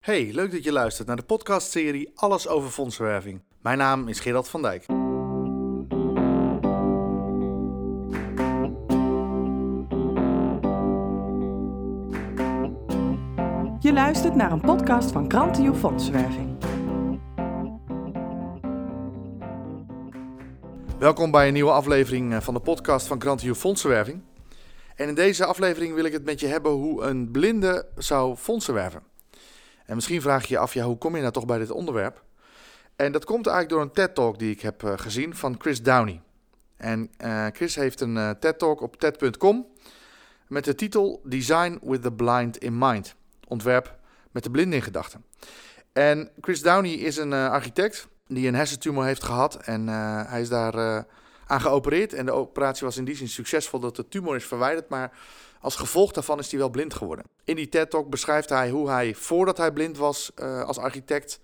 Hey, leuk dat je luistert naar de podcastserie Alles over fondsenwerving. Mijn naam is Gerald van Dijk. Je luistert naar een podcast van Krantio Fondsenwerving. Welkom bij een nieuwe aflevering eh, van de podcast van Grantio Fondsenwerving. En in deze aflevering wil ik het met je hebben hoe een blinde zou fondsen werven. En misschien vraag je je af, ja, hoe kom je nou toch bij dit onderwerp? En dat komt eigenlijk door een TED-talk die ik heb eh, gezien van Chris Downey. En uh, Chris heeft een uh, TED-talk op TED.com met de titel Design with the Blind in Mind. Ontwerp met de blind in gedachten. En Chris Downey is een architect die een hersentumor heeft gehad en hij is daar aan geopereerd. En de operatie was in die zin succesvol dat de tumor is verwijderd, maar als gevolg daarvan is hij wel blind geworden. In die TED-talk beschrijft hij hoe hij, voordat hij blind was uh, als architect,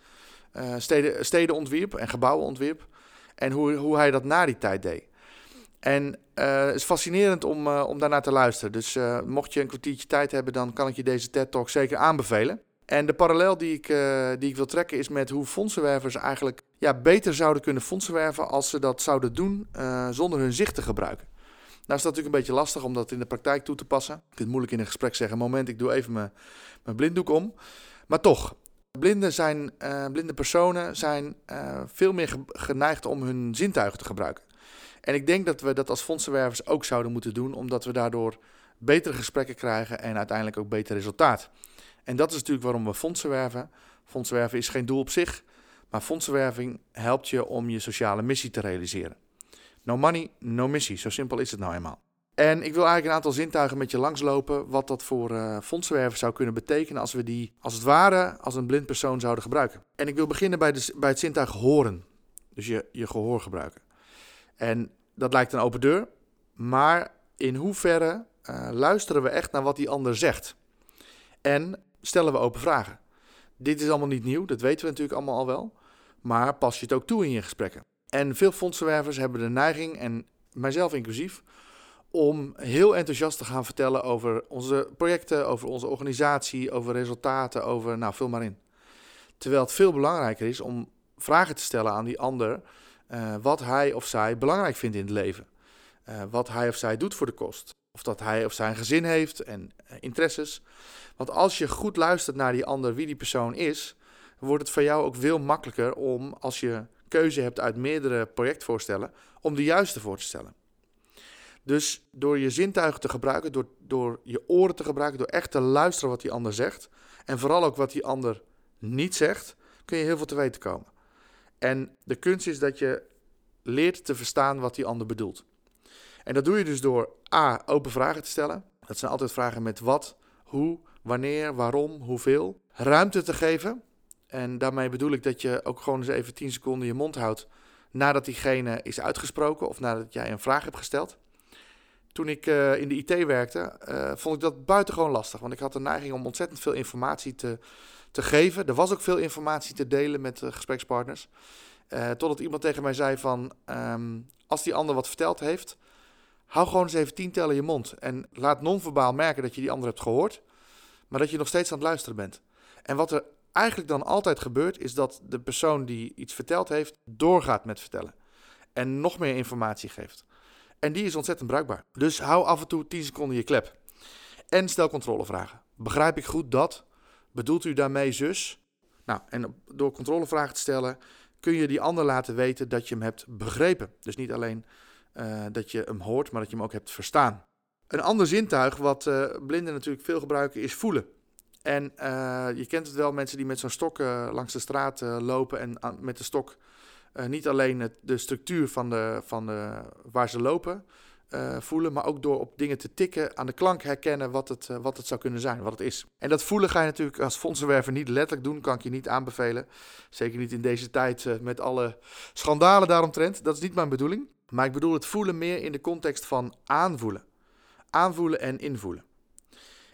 uh, steden, steden ontwierp en gebouwen ontwierp. En hoe, hoe hij dat na die tijd deed. En uh, het is fascinerend om, om daarnaar te luisteren. Dus mocht je een kwartiertje tijd hebben, dan kan ik je deze TED-talk zeker aanbevelen. En de parallel die ik, die ik wil trekken is met hoe fondsenwervers eigenlijk ja, beter zouden kunnen fondsenwerven als ze dat zouden doen zonder hun zicht te gebruiken. Nou is dat natuurlijk een beetje lastig om dat in de praktijk toe te passen. Vind het moeilijk in een gesprek zeggen, moment, ik doe even mijn, mijn blinddoek om. Maar toch, blinden, zijn, uh, blinde personen zijn uh, veel meer geneigd om hun zintuigen te gebruiken. En ik denk dat we dat als fondsenwervers ook zouden moeten doen, omdat we daardoor betere gesprekken krijgen en uiteindelijk ook beter resultaat. En dat is natuurlijk waarom we fondsen werven. Fondsenwerven is geen doel op zich, maar fondsenwerving helpt je om je sociale missie te realiseren. No money, no missie. Zo simpel is het nou eenmaal. En ik wil eigenlijk een aantal zintuigen met je langslopen. Wat dat voor uh, zou kunnen betekenen als we die als het ware als een blind persoon zouden gebruiken. En ik wil beginnen bij, de, bij het zintuig horen. Dus je, je gehoor gebruiken. En dat lijkt een open deur. Maar in hoeverre uh, luisteren we echt naar wat die ander zegt? En stellen we open vragen? Dit is allemaal niet nieuw, dat weten we natuurlijk allemaal al wel. Maar pas je het ook toe in je gesprekken? En veel fondsenwervers hebben de neiging, en mijzelf inclusief, om heel enthousiast te gaan vertellen over onze projecten, over onze organisatie, over resultaten, over nou, vul maar in. Terwijl het veel belangrijker is om vragen te stellen aan die ander uh, wat hij of zij belangrijk vindt in het leven. Uh, wat hij of zij doet voor de kost. Of dat hij of zij een gezin heeft en uh, interesses. Want als je goed luistert naar die ander, wie die persoon is, wordt het voor jou ook veel makkelijker om als je keuze hebt uit meerdere projectvoorstellen, om de juiste voor te stellen. Dus door je zintuigen te gebruiken, door, door je oren te gebruiken, door echt te luisteren wat die ander zegt, en vooral ook wat die ander niet zegt, kun je heel veel te weten komen. En de kunst is dat je leert te verstaan wat die ander bedoelt. En dat doe je dus door A, open vragen te stellen. Dat zijn altijd vragen met wat, hoe, wanneer, waarom, hoeveel. Ruimte te geven en daarmee bedoel ik dat je ook gewoon eens even 10 seconden je mond houdt nadat diegene is uitgesproken of nadat jij een vraag hebt gesteld. Toen ik uh, in de IT werkte, uh, vond ik dat buitengewoon lastig. Want ik had de neiging om ontzettend veel informatie te, te geven. Er was ook veel informatie te delen met uh, gesprekspartners. totdat iemand tegen mij zei van, um, als die ander wat verteld heeft, hou gewoon eens even tien tellen je mond. En laat non-verbaal merken dat je die ander hebt gehoord, maar dat je nog steeds aan het luisteren bent. En wat er eigenlijk dan altijd gebeurt, is dat de persoon die iets verteld heeft, doorgaat met vertellen. En nog meer informatie geeft. En die is ontzettend bruikbaar. Dus hou af en toe 10 seconden je klep. En stel controlevragen. Begrijp ik goed dat? Bedoelt u daarmee zus? Nou, en door controlevragen te stellen, kun je die ander laten weten dat je hem hebt begrepen. Dus niet alleen uh, dat je hem hoort, maar dat je hem ook hebt verstaan. Een ander zintuig wat uh, blinden natuurlijk veel gebruiken is voelen. En uh, je kent het wel, mensen die met zo'n stok langs de straat lopen en met de stok niet alleen het, de structuur van, de, van de, waar ze lopen voelen, maar ook door op dingen te tikken, aan de klank herkennen wat het, wat het zou kunnen zijn, wat het is. En dat voelen ga je natuurlijk als fondsenwerver niet letterlijk doen, kan ik je niet aanbevelen. Zeker niet in deze tijd met alle schandalen daaromtrent. Dat is niet mijn bedoeling. Maar ik bedoel het voelen meer in de context van aanvoelen. Aanvoelen en invoelen.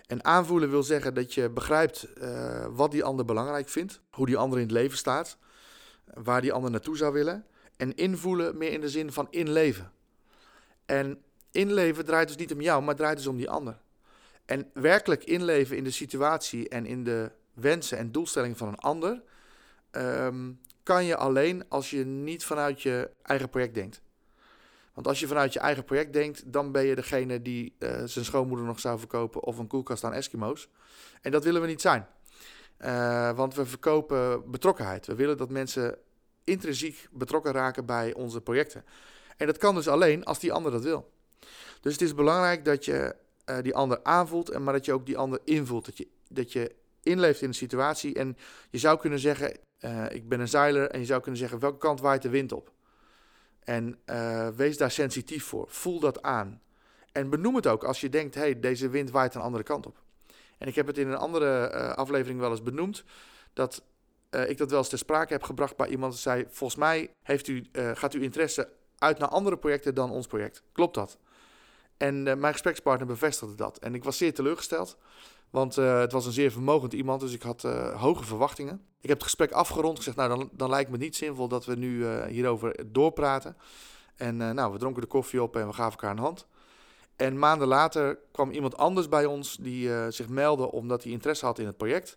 En aanvoelen wil zeggen dat je begrijpt uh, wat die ander belangrijk vindt, hoe die ander in het leven staat, waar die ander naartoe zou willen. En invoelen meer in de zin van inleven. En inleven draait dus niet om jou, maar draait dus om die ander. En werkelijk inleven in de situatie en in de wensen en doelstellingen van een ander ehm, kan je alleen als je niet vanuit je eigen project denkt. Want als je vanuit je eigen project denkt, dan ben je degene die uh, zijn schoonmoeder nog zou verkopen of een koelkast aan Eskimo's. En dat willen we niet zijn. Uh, want we verkopen betrokkenheid. We willen dat mensen intrinsiek betrokken raken bij onze projecten. En dat kan dus alleen als die ander dat wil. Dus het is belangrijk dat je uh, die ander aanvoelt, en maar dat je ook die ander invoelt. Dat je, dat je inleeft in de situatie. En je zou kunnen zeggen, ik ben een zeiler, en je zou kunnen zeggen, welke kant waait de wind op? En uh, wees daar sensitief voor. Voel dat aan. En benoem het ook als je denkt, hey, deze wind waait een andere kant op. En ik heb het in een andere aflevering wel eens benoemd, dat ik dat wel eens ter sprake heb gebracht bij iemand. Die zei, volgens mij heeft u, gaat uw interesse uit naar andere projecten dan ons project. Klopt dat? En mijn gesprekspartner bevestigde dat. En ik was zeer teleurgesteld, want uh, het was een zeer vermogend iemand, dus ik had uh, hoge verwachtingen. Ik heb het gesprek afgerond, gezegd, nou dan, dan lijkt me niet zinvol dat we nu hierover doorpraten. En nou, we dronken de koffie op en we gaven elkaar een hand. En maanden later kwam iemand anders bij ons die zich meldde omdat hij interesse had in het project.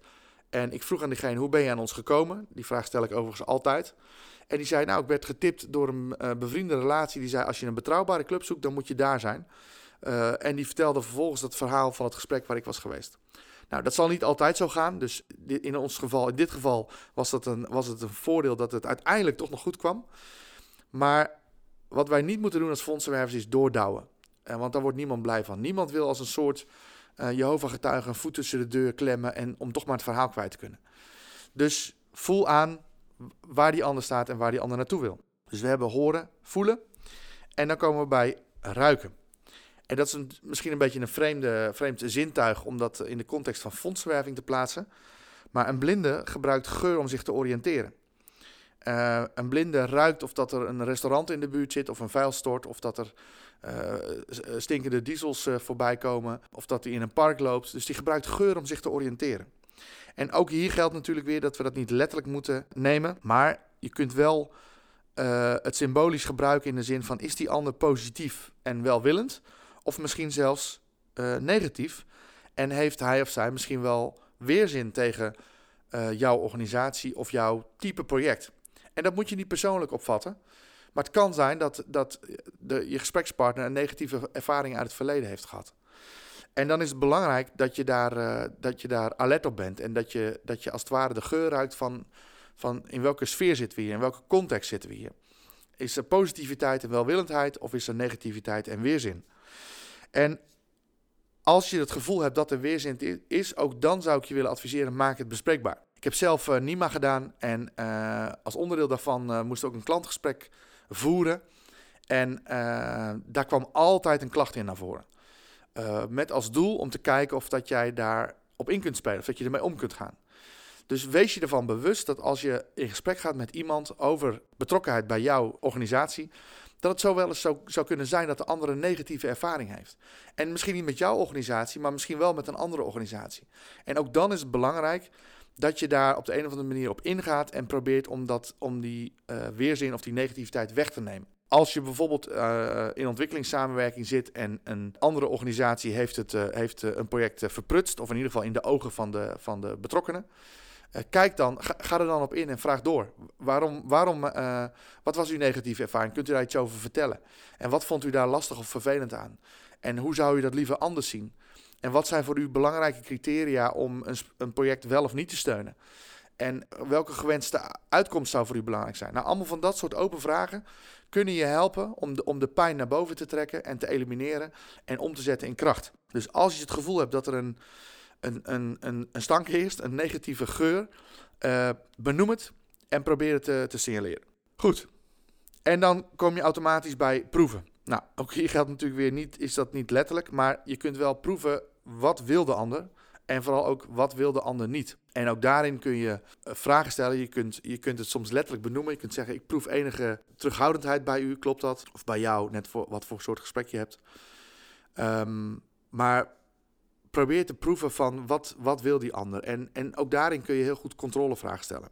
En ik vroeg aan diegene, hoe ben je aan ons gekomen? Die vraag stel ik overigens altijd. En die zei, nou, ik werd getipt door een bevriende relatie. Die zei, als je een betrouwbare club zoekt, dan moet je daar zijn. Uh, en die vertelde vervolgens het verhaal van het gesprek waar ik was geweest. Nou, dat zal niet altijd zo gaan. Dus in ons geval, in dit geval, was, dat een, was het een voordeel dat het uiteindelijk toch nog goed kwam. Maar wat wij niet moeten doen als fondsenwervers is doordouwen. Uh, want daar wordt niemand blij van. Niemand wil als een soort uh, Jehovah-getuige een voet tussen de deur klemmen en om toch maar het verhaal kwijt te kunnen. Dus voel aan waar die ander staat en waar die ander naartoe wil. Dus we hebben horen, voelen en dan komen we bij ruiken. En dat is misschien een beetje een vreemde, vreemd zintuig om dat in de context van fondswerving te plaatsen. Maar een blinde gebruikt geur om zich te oriënteren. Uh, een blinde ruikt of dat er een restaurant in de buurt zit of een vuilstort of dat er uh, stinkende diesels voorbij komen of dat hij in een park loopt. Dus die gebruikt geur om zich te oriënteren. En ook hier geldt natuurlijk weer dat we dat niet letterlijk moeten nemen, maar je kunt wel het symbolisch gebruiken in de zin van is die ander positief en welwillend of misschien zelfs negatief en heeft hij of zij misschien wel weerzin tegen jouw organisatie of jouw type project. En dat moet je niet persoonlijk opvatten. Maar het kan zijn dat, dat de, je gesprekspartner een negatieve ervaring uit het verleden heeft gehad. En dan is het belangrijk dat je daar, dat je daar alert op bent. En dat je, dat je als het ware de geur ruikt van, van in welke sfeer zitten we hier, in welke context zitten we hier. Is er positiviteit en welwillendheid of is er negativiteit en weerzin? En als je het gevoel hebt dat er weerzin is, ook dan zou ik je willen adviseren, maak het bespreekbaar. Ik heb zelf uh, NIMA gedaan en uh, als onderdeel daarvan uh, moest ook een klantgesprek voeren. En daar kwam altijd een klacht in naar voren. met als doel om te kijken of dat jij daar op in kunt spelen, of dat je ermee om kunt gaan. Dus wees je ervan bewust dat als je in gesprek gaat met iemand over betrokkenheid bij jouw organisatie, dat het zo wel eens zou, zou kunnen zijn dat de ander een negatieve ervaring heeft. En misschien niet met jouw organisatie, maar misschien wel met een andere organisatie. En ook dan is het belangrijk dat je daar op de een of andere manier op ingaat en probeert om, dat, om die uh, weerzin of die negativiteit weg te nemen. Als je bijvoorbeeld uh, in ontwikkelingssamenwerking zit en een andere organisatie heeft, het, uh, heeft een project verprutst, of in ieder geval in de ogen van de, van de betrokkenen, kijk dan, ga, er dan op in en vraag door. Waarom, waarom, wat was uw negatieve ervaring? Kunt u daar iets over vertellen? En wat vond u daar lastig of vervelend aan? En hoe zou u dat liever anders zien? En wat zijn voor u belangrijke criteria om een, een project wel of niet te steunen? En welke gewenste uitkomst zou voor u belangrijk zijn? Nou, allemaal van dat soort open vragen kunnen je helpen om de, om de pijn naar boven te trekken en te elimineren en om te zetten in kracht. Dus als je het gevoel hebt dat er een, een, een, een, een stank heerst, een negatieve geur, uh, benoem het en probeer het te, te signaleren. Goed. En dan kom je automatisch bij proeven. Nou, ook hier geldt natuurlijk weer niet, is dat niet letterlijk, maar je kunt wel proeven wat wil de ander en vooral ook wat wil de ander niet. En ook daarin kun je eh, vragen stellen. Je kunt, je kunt het soms letterlijk benoemen. Je kunt zeggen: Ik proef enige terughoudendheid bij u, klopt dat? Of bij jou, net voor wat voor soort gesprek je hebt. Um, maar probeer te proeven van wat, wat wil die ander. En, en ook daarin kun je heel goed controlevragen stellen.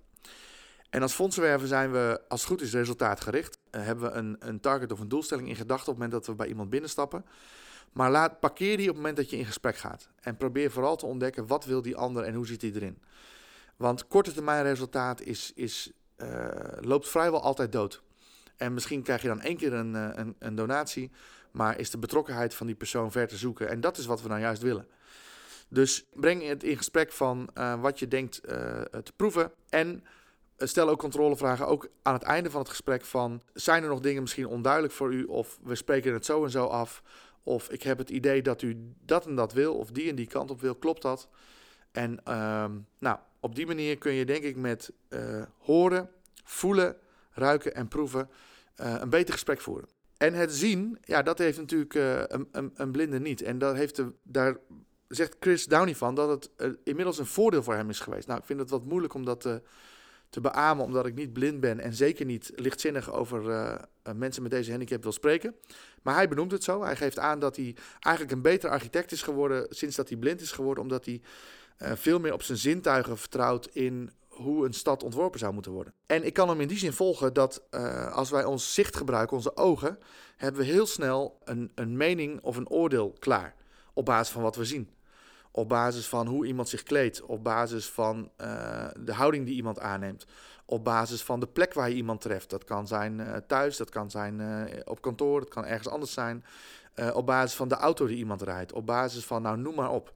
En als fondsenwerver zijn we, als het goed is, resultaatgericht. Uh, hebben we een, een target of een doelstelling in gedachten op het moment dat we bij iemand binnenstappen. Maar laat, parkeer die op het moment dat je in gesprek gaat. En probeer vooral te ontdekken wat wil die ander en hoe zit hij erin. Want korte termijn resultaat is, is, uh, loopt vrijwel altijd dood. En misschien krijg je dan één keer een, een, een donatie, maar is de betrokkenheid van die persoon ver te zoeken. En dat is wat we nou juist willen. Dus breng het in gesprek van uh, wat je denkt uh, te proeven. En stel ook controlevragen, ook aan het einde van het gesprek van... zijn er nog dingen misschien onduidelijk voor u? Of we spreken het zo en zo af. Of ik heb het idee dat u dat en dat wil, of die en die kant op wil. Klopt dat? En uh, nou, op die manier kun je denk ik met horen, voelen, ruiken en proeven... een beter gesprek voeren. En het zien, ja, dat heeft natuurlijk een, een, een blinde niet. En dat heeft de, daar zegt Chris Downey van dat het uh, inmiddels een voordeel voor hem is geweest. Nou, ik vind het wat moeilijk om dat uh, te beamen, omdat ik niet blind ben en zeker niet lichtzinnig over uh, mensen met deze handicap wil spreken. Maar hij benoemt het zo. Hij geeft aan dat hij eigenlijk een beter architect is geworden sinds dat hij blind is geworden, omdat hij veel meer op zijn zintuigen vertrouwt in hoe een stad ontworpen zou moeten worden. En ik kan hem in die zin volgen dat als wij ons zicht gebruiken, onze ogen, hebben we heel snel een, een mening of een oordeel klaar op basis van wat we zien op basis van hoe iemand zich kleedt, op basis van uh, de houding die iemand aanneemt, op basis van de plek waar je iemand treft. Dat kan zijn uh, thuis, dat kan zijn op kantoor, dat kan ergens anders zijn. op basis van de auto die iemand rijdt, op basis van, nou noem maar op.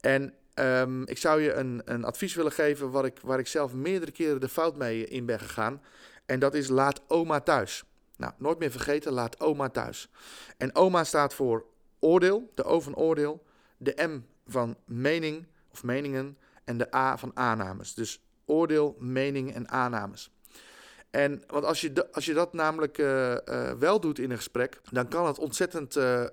En um, ik zou je een, een advies willen geven waar ik, waar ik zelf meerdere keren de fout mee in ben gegaan. En dat is laat oma thuis. Nou, nooit meer vergeten, laat oma thuis. En oma staat voor oordeel, de O van oordeel, de M van mening of meningen en de A van aannames. Dus oordeel, mening en aannames. En want als je, als je dat namelijk uh, uh, wel doet in een gesprek, dan kan het ontzettend uh,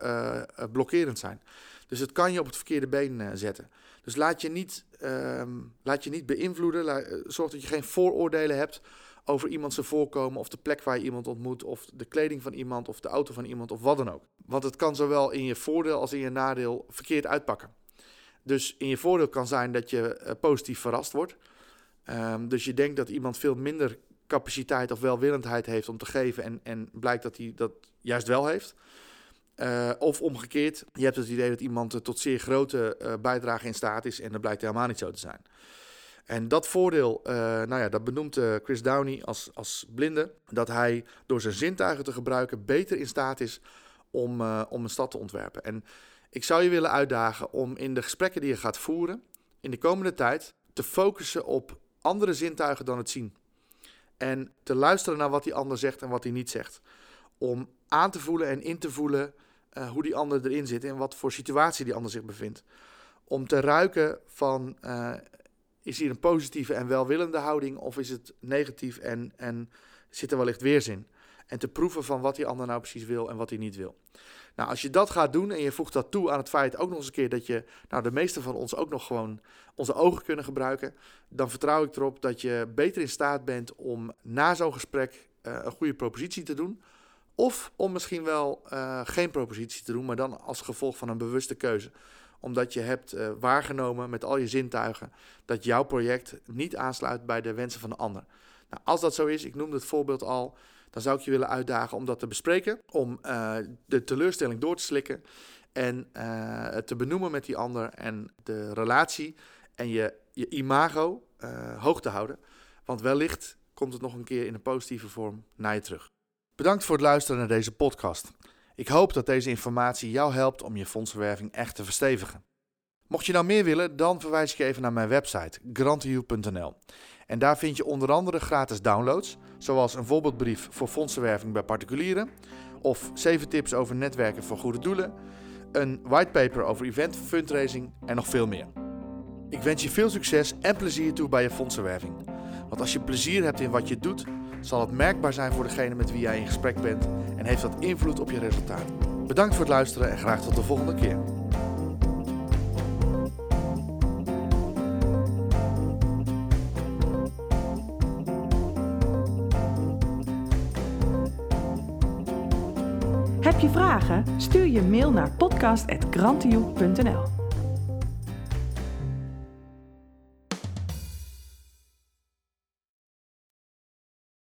blokkerend zijn. Dus het kan je op het verkeerde been zetten. Dus laat je niet, ehm, laat je niet beïnvloeden. Laat, zorg dat je geen vooroordelen hebt over iemand zijn voorkomen of de plek waar je iemand ontmoet of de kleding van iemand of de auto van iemand of wat dan ook. Want het kan zowel in je voordeel als in je nadeel verkeerd uitpakken. Dus in je voordeel kan zijn dat je uh, positief verrast wordt. Um, dus je denkt dat iemand veel minder capaciteit of welwillendheid heeft om te geven en, en blijkt dat hij dat juist wel heeft. Uh, of omgekeerd, je hebt het idee dat iemand tot zeer grote uh, bijdrage in staat is en dat blijkt helemaal niet zo te zijn. En dat voordeel, uh, nou ja, dat benoemt Chris Downey als, als blinde, dat hij door zijn zintuigen te gebruiken beter in staat is om, om een stad te ontwerpen. En ik zou je willen uitdagen om in de gesprekken die je gaat voeren in de komende tijd te focussen op andere zintuigen dan het zien. En te luisteren naar wat die ander zegt en wat hij niet zegt. Om aan te voelen en in te voelen uh, hoe die ander erin zit en wat voor situatie die ander zich bevindt. Om te ruiken van uh, is hier een positieve en welwillende houding of is het negatief en, en zit er wellicht weerzin. En te proeven van wat die ander nou precies wil en wat hij niet wil. Nou, als je dat gaat doen en je voegt dat toe aan het feit ook nog eens een keer dat je, nou, de meeste van ons ook nog gewoon onze ogen kunnen gebruiken, dan vertrouw ik erop dat je beter in staat bent om na zo'n gesprek uh, een goede propositie te doen. Of om misschien wel uh, geen propositie te doen, maar dan als gevolg van een bewuste keuze. Omdat je hebt uh, waargenomen met al je zintuigen dat jouw project niet aansluit bij de wensen van de ander. Nou, als dat zo is, ik noemde het voorbeeld al, dan zou ik je willen uitdagen om dat te bespreken. Om uh, de teleurstelling door te slikken en uh, te benoemen met die ander en de relatie en je, je imago hoog te houden. Want wellicht komt het nog een keer in een positieve vorm naar je terug. Bedankt voor het luisteren naar deze podcast. Ik hoop dat deze informatie jou helpt om je fondsenwerving echt te verstevigen. Mocht je nou meer willen, dan verwijs ik even naar mijn website grantiu.nl. En daar vind je onder andere gratis downloads, zoals een voorbeeldbrief voor fondsenwerving bij particulieren, of 7 tips over netwerken voor goede doelen, een whitepaper over event fundraising en nog veel meer. Ik wens je veel succes en plezier toe bij je fondsenwerving. Want als je plezier hebt in wat je doet, zal het merkbaar zijn voor degene met wie jij in gesprek bent en heeft dat invloed op je resultaat. Bedankt voor het luisteren en graag tot de volgende keer. Heb je vragen? Stuur je mail naar podcast.grantioe.nl